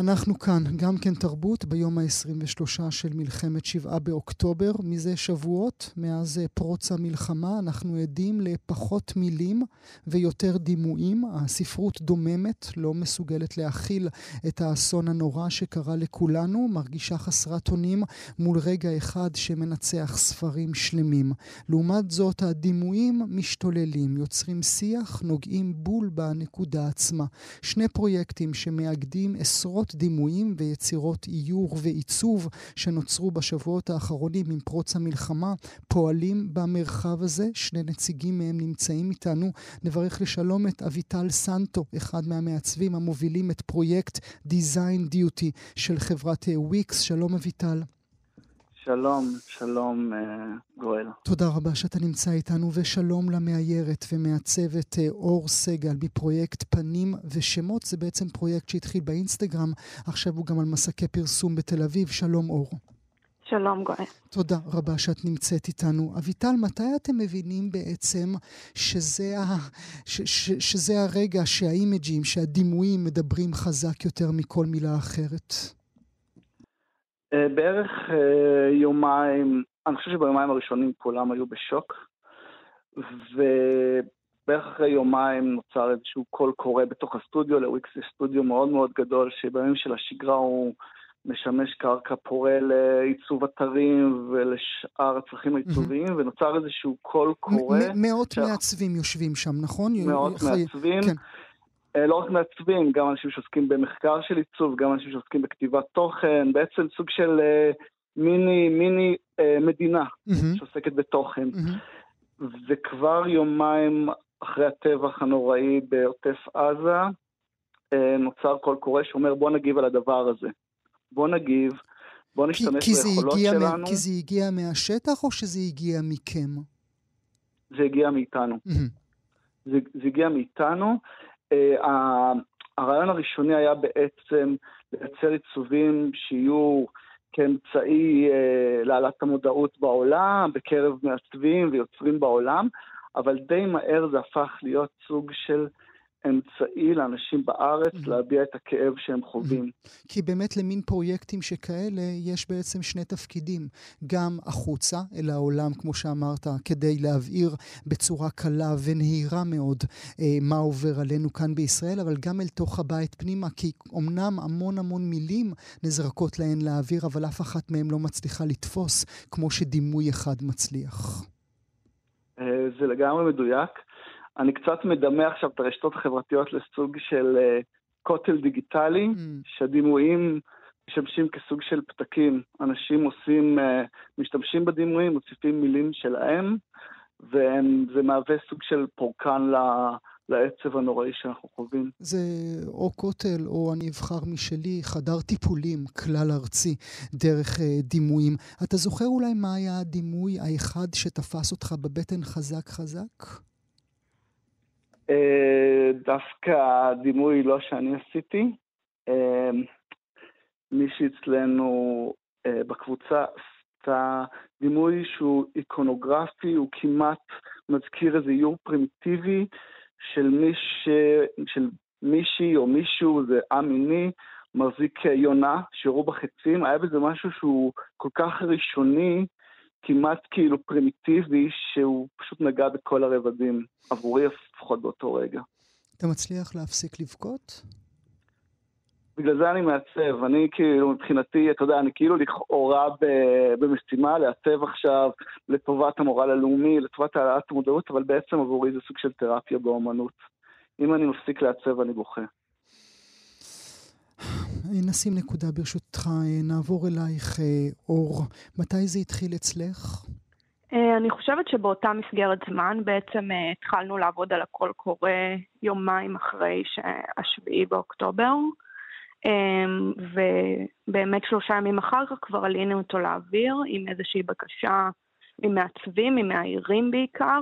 אנחנו כאן, גם כן תרבות, ביום ה-23 של מלחמת שבעה באוקטובר. מזה שבועות, מאז אה, פרוץ המלחמה, אנחנו עדים לפחות מילים ויותר דימויים. הספרות דוממת, לא מסוגלת להכיל את האסון הנורא שקרה לכולנו, מרגישה חסרת אונים מול רגע אחד שמנצח ספרים שלמים. לעומת זאת, הדימויים משתוללים, יוצרים שיח, נוגעים בול בנקודה עצמה. שני פרויקטים שמאגדים עשרות דימויים ויצירות איור ועיצוב שנוצרו בשבועות האחרונים עם פרוץ המלחמה פועלים במרחב הזה. שני נציגים מהם נמצאים איתנו. נברך לשלום את אביטל סנטו, אחד מהמעצבים המובילים את פרויקט Design Duty של חברת וויקס. שלום אביטל. שלום, שלום אה, גואל. תודה רבה שאתה נמצא איתנו, ושלום למאיירת ומעצבת אה, אור סגל מפרויקט פנים ושמות. זה בעצם פרויקט שהתחיל באינסטגרם, עכשיו הוא גם על מסקי פרסום בתל אביב. שלום אור. שלום גואל. תודה רבה שאת נמצאת איתנו. אביטל, מתי אתם מבינים בעצם שזה, ה... ש... ש... שזה הרגע שהאימג'ים, שהדימויים מדברים חזק יותר מכל מילה אחרת? אה, בערך אה, יומיים, אני חושב שביומיים הראשונים כולם היו בשוק, ובערך אחרי יומיים נוצר איזשהו קול קורא בתוך הסטודיו, לוויקס יש סטודיו מאוד מאוד גדול, שבימים של השגרה הוא משמש קרקע פורה לעיצוב אתרים ולשאר הצרכים העיצוביים, mm-hmm. ונוצר איזשהו קול קורא. מאות ש... מעצבים יושבים שם, נכון? מאות מעצבים. כן. אה, לא רק מעצבים, גם אנשים שעוסקים במחקר של עיצוב, גם אנשים שעוסקים בכתיבת תוכן, בעצם סוג של uh, מיני, מיני uh, מדינה mm-hmm. שעוסקת בתוכן. Mm-hmm. וכבר יומיים אחרי הטבח הנוראי בעוטף עזה, נוצר קול קורא שאומר בוא נגיב על הדבר הזה. בוא נגיב, בוא נשתמש כי, ביכולות כי שלנו. כי זה הגיע מהשטח או שזה הגיע מכם? זה הגיע מאיתנו. Mm-hmm. זה, זה הגיע מאיתנו. אה, הרעיון הראשוני היה בעצם לייצר עיצובים שיהיו כאמצעי אה, להעלאת המודעות בעולם, בקרב מעצבים ויוצרים בעולם, אבל די מהר זה הפך להיות סוג של אמצעי לאנשים בארץ mm-hmm. להביע את הכאב שהם חווים. Mm-hmm. כי באמת למין פרויקטים שכאלה יש בעצם שני תפקידים. גם החוצה אל העולם, כמו שאמרת, כדי להבהיר בצורה קלה ונהירה מאוד אה, מה עובר עלינו כאן בישראל, אבל גם אל תוך הבית פנימה, כי אמנם המון המון מילים נזרקות להן לאוויר, אבל אף אחת מהן לא מצליחה לתפוס כמו שדימוי אחד מצליח. אה, זה לגמרי מדויק. אני קצת מדמה עכשיו את הרשתות החברתיות לסוג של uh, כותל דיגיטלי, mm. שהדימויים משמשים כסוג של פתקים. אנשים עושים, uh, משתמשים בדימויים, מוסיפים מילים שלהם, וזה מהווה סוג של פורקן ל... לעצב הנוראי שאנחנו חווים. זה או כותל או אני אבחר משלי, חדר טיפולים כלל ארצי דרך uh, דימויים. אתה זוכר אולי מה היה הדימוי האחד שתפס אותך בבטן חזק חזק? אה, דווקא הדימוי לא שאני עשיתי. אה, מישהי אצלנו אה, בקבוצה עשתה דימוי שהוא איקונוגרפי, הוא כמעט מזכיר איזה איור פרימיטיבי של, מיש, של מישהי או מישהו, זה עם מיני, מחזיק יונה, שירו בחצים, היה בזה משהו שהוא כל כך ראשוני, כמעט כאילו פרימיטיבי, שהוא פשוט נגע בכל הרבדים, עבורי לפחות באותו רגע. אתה מצליח להפסיק לבכות? בגלל זה אני מעצב, אני כאילו, מבחינתי, אתה יודע, אני כאילו לכאורה במשימה לעצב עכשיו לטובת המורל הלאומי, לטובת העלאת המודעות, אבל בעצם עבורי זה סוג של תרפיה באומנות. אם אני מפסיק לעצב, אני בוכה. נשים נקודה ברשותך, נעבור אלייך, אה, אור. מתי זה התחיל אצלך? אה, אני חושבת שבאותה מסגרת זמן בעצם אה, התחלנו לעבוד על הקול קורא יומיים אחרי השביעי באוקטובר, ובאמת שלושה ימים אחר כך כבר עלינו אותו לאוויר עם איזושהי בקשה ממעצבים, ממאיירים בעיקר,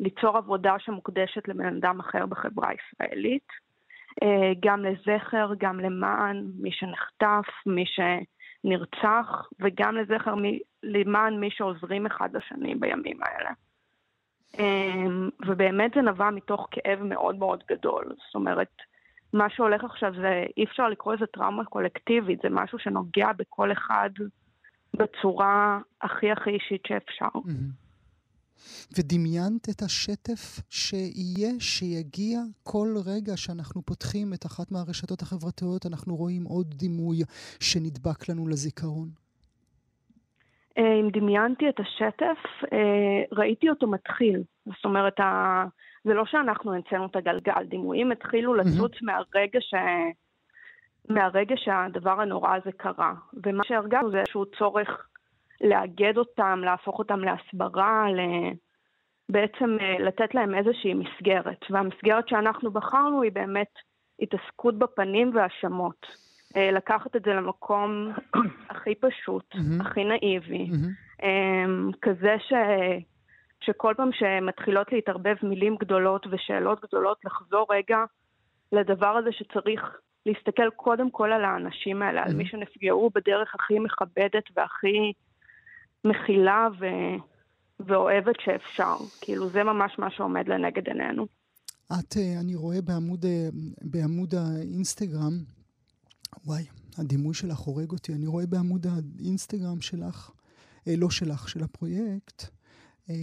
ליצור עבודה שמוקדשת לבן אדם אחר בחברה הישראלית. אה, גם לזכר, גם למען מי שנחטף, מי שנרצח, וגם לזכר מי, למען מי שעוזרים אחד לשני בימים האלה. אמ, ובאמת זה נבע מתוך כאב מאוד מאוד גדול. זאת אומרת, מה שהולך עכשיו זה, אי אפשר לקרוא לזה טראומה קולקטיבית, זה משהו שנוגע בכל אחד בצורה הכי הכי אישית שאפשר. ודמיינת את השטף שיהיה, שיגיע כל רגע שאנחנו פותחים את אחת מהרשתות החברתיות, אנחנו רואים עוד דימוי שנדבק לנו לזיכרון. אה, אם דמיינתי את השטף, אה, ראיתי אותו מתחיל. זאת אומרת, זה לא שאנחנו המצאנו את הגלגל, דימויים התחילו לצוץ mm-hmm. מהרגע ש... מהרגע שהדבר הנורא הזה קרה. ומה שהרגשנו זה איזשהו צורך לאגד אותם, להפוך אותם להסברה, ל... בעצם אה, לתת להם איזושהי מסגרת. והמסגרת שאנחנו בחרנו היא באמת התעסקות בפנים והאשמות. אה, לקחת את זה למקום הכי פשוט. הכי נאיבי, mm-hmm. כזה ש... שכל פעם שמתחילות להתערבב מילים גדולות ושאלות גדולות, לחזור רגע לדבר הזה שצריך להסתכל קודם כל על האנשים האלה. על מי שנפגעו בדרך הכי מכבדת והכי מכילה ו... ואוהבת שאפשר. כאילו, זה ממש מה שעומד לנגד עינינו. את, אה, אני רואה בעמוד, אה, בעמוד האינסטגרם, וואי, הדימוי שלך הורג אותי. אני רואה בעמוד האינסטגרם שלך, אה, לא שלך, של הפרויקט, אה,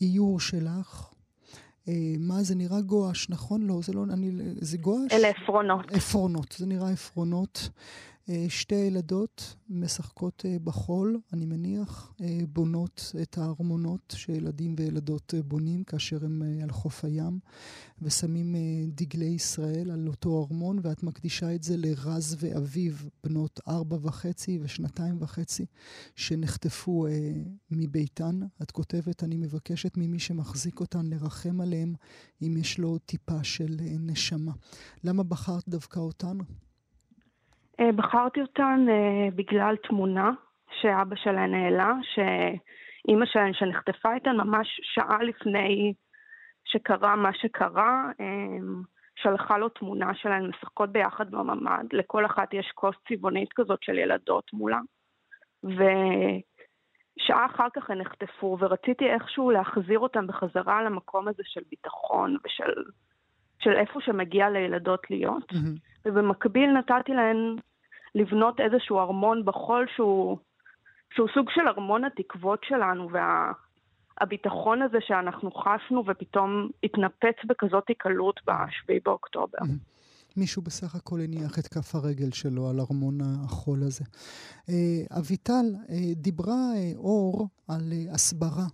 איור שלך. אה, מה זה נראה גואש, נכון? לא, זה לא, אני, זה גואש? אלה עפרונות. עפרונות, זה נראה עפרונות. אה, שתי ילדות משחקות אה, בחול, אני מניח, אה, בונות את הארמונות שילדים וילדות בונים כאשר הם על חוף הים, ושמים דגלי ישראל על אותו ארמון, ואת מקדישה את זה לרז ואביו, בנות ארבע וחצי ושנתיים וחצי, שנחטפו מביתן. את כותבת, אני מבקשת ממי שמחזיק אותן לרחם עליהם, אם יש לו טיפה של נשמה. למה בחרת דווקא אותן? אה, בחרתי אותן אה, בגלל תמונה שאבא שלהן העלה, שאימא שלהן שנחטפה איתן ממש שעה לפני שקרה מה שקרה, אה, שלחה לו תמונה שלהן משחקות ביחד בממ"ד, לכל אחת יש כוס צבעונית כזאת של ילדות מולה. ושעה אחר כך הן נחטפו, ורציתי איכשהו להחזיר אותן בחזרה למקום הזה של ביטחון ושל של איפה שמגיע לילדות להיות. Mm-hmm. ובמקביל נתתי להן לבנות איזשהו ארמון בחול שהוא, שהוא סוג של ארמון התקוות שלנו, והביטחון וה, הזה שאנחנו חשנו ופתאום התנפץ בכזאת קלות ב-7 באוקטובר. מישהו בסך הכל הניח את כף הרגל שלו על ארמון החול הזה. אה, אביטל, אה, דיברה אה, אור על הסברה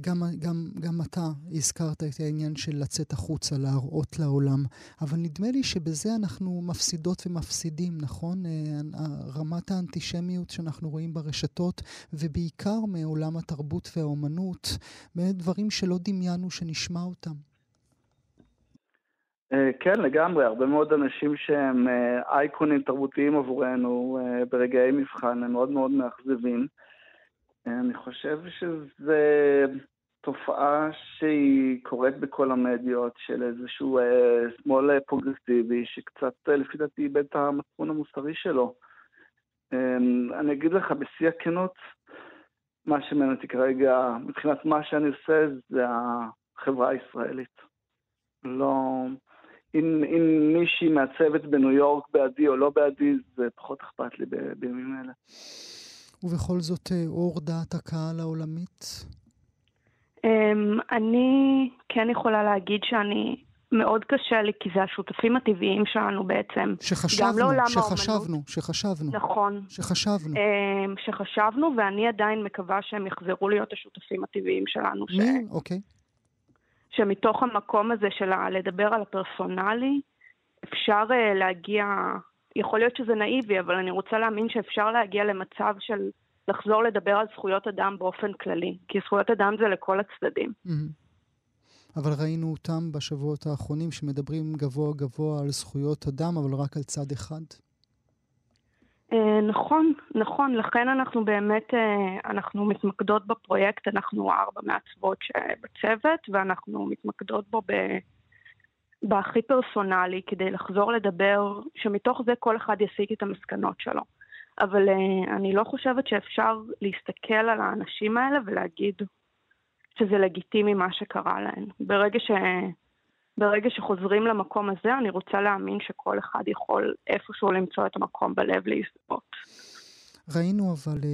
גם, גם, גם אתה הזכרת את העניין של לצאת החוצה, להראות לעולם, אבל נדמה לי שבזה אנחנו מפסידות ומפסידים, נכון? אה, רמת האנטישמיות שאנחנו רואים ברשתות, ובעיקר מעולם התרבות והאומנות, באמת דברים שלא דמיינו שנשמע אותם. אה, כן, לגמרי. הרבה מאוד אנשים שהם אייקונים תרבותיים עבורנו ברגעי מבחן, הם מאוד מאוד מאכזבים. אני חושב שזו תופעה שהיא קורית בכל המדיות של איזשהו אה, שמאל פרוגרסיבי שקצת אה, לפי דעתי איבד את המצפון המוסרי שלו. אה, אני אגיד לך בשיא הכנות, מה שמעניין אותי כרגע, מבחינת מה שאני עושה, זה החברה הישראלית. לא... אם, אם מישהי מעצבת בניו יורק בעדי או לא בעדי, זה פחות אכפת לי בימים אלה. ובכל זאת אה, אור דעת הקהל העולמית? Um, אני כן יכולה להגיד שאני, מאוד קשה לי, כי זה השותפים הטבעיים שלנו בעצם. שחשבנו, גם לעולם שחשבנו, האומנות. שחשבנו. נכון. שחשבנו. Um, שחשבנו, ואני עדיין מקווה שהם יחזרו להיות השותפים הטבעיים שלנו. מי? ש... אוקיי. שמתוך המקום הזה של לדבר על הפרסונלי, אפשר uh, להגיע יכול להיות שזה נאיבי, אבל אני רוצה להאמין שאפשר להגיע למצב של לחזור לדבר על זכויות אדם באופן כללי, כי זכויות אדם זה לכל הצדדים. Mm-hmm. אבל ראינו אותם בשבועות האחרונים שמדברים גבוה גבוה על זכויות אדם, אבל רק על צד אחד. אה, נכון, נכון, לכן אנחנו באמת, אה, אנחנו מתמקדות בפרויקט, אנחנו ארבע מעצבות בצוות, ואנחנו מתמקדות בו ב... בהכי פרסונלי, כדי לחזור לדבר, שמתוך זה כל אחד יסיק את המסקנות שלו. אבל uh, אני לא חושבת שאפשר להסתכל על האנשים האלה ולהגיד שזה לגיטימי מה שקרה להן. ברגע, ש... ברגע שחוזרים למקום הזה, אני רוצה להאמין שכל אחד יכול איפשהו למצוא את המקום בלב להזדהות. ראינו אבל uh,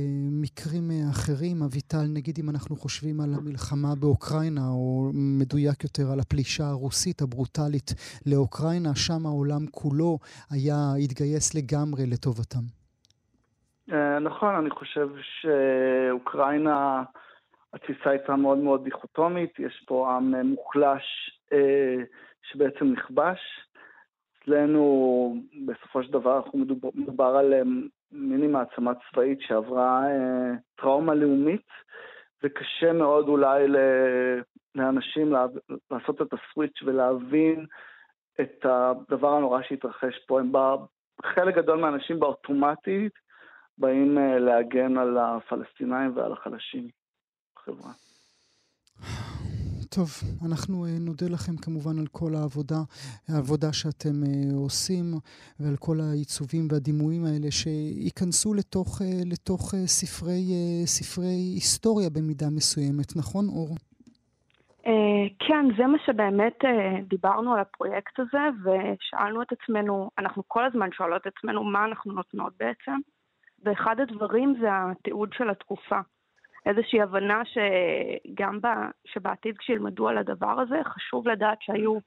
מקרים uh, אחרים, אביטל, נגיד אם אנחנו חושבים על המלחמה באוקראינה, או מדויק יותר על הפלישה הרוסית הברוטלית לאוקראינה, שם העולם כולו היה, התגייס לגמרי לטובתם. Uh, נכון, אני חושב שאוקראינה, התפיסה הייתה מאוד מאוד דיכוטומית, יש פה עם מוחלש שבעצם נכבש. אצלנו, בסופו של דבר, אנחנו מדובר, מדובר על מיני מעצמה צבאית שעברה אה, טראומה לאומית, וקשה מאוד אולי לאנשים לעשות את הסוויץ' ולהבין את הדבר הנורא שהתרחש פה. הם בא, חלק גדול מהאנשים באוטומטית באים אה, להגן על הפלסטינאים ועל החלשים בחברה. טוב, אנחנו אה, נודה לכם כמובן על כל העבודה, העבודה שאתם אה, עושים ועל כל העיצובים והדימויים האלה שייכנסו לתוך, אה, לתוך ספרי, ספרי היסטוריה במידה מסוימת, נכון אור? כן, זה מה שבאמת דיברנו על הפרויקט הזה ושאלנו את עצמנו, אנחנו כל הזמן שואלות את עצמנו מה אנחנו נותנות בעצם, ואחד הדברים זה התיעוד של התקופה. איזושהי הבנה שגם ב, שבעתיד כשילמדו על הדבר הזה, חשוב לדעת שהיו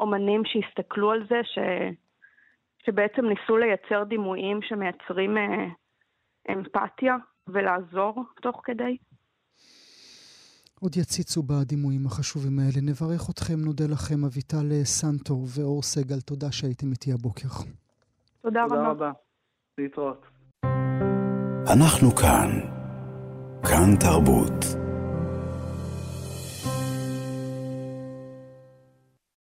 אומנים שהסתכלו על זה, ש, שבעצם ניסו לייצר דימויים שמייצרים אה, אמפתיה ולעזור תוך כדי. עוד יציצו בדימויים החשובים האלה. נברך אתכם, נודה לכם, אביטל סנטו ואור סגל. תודה שהייתם איתי הבוקר. תודה, תודה רבה. תודה רבה. להתראות. אנחנו כאן. כאן תרבות.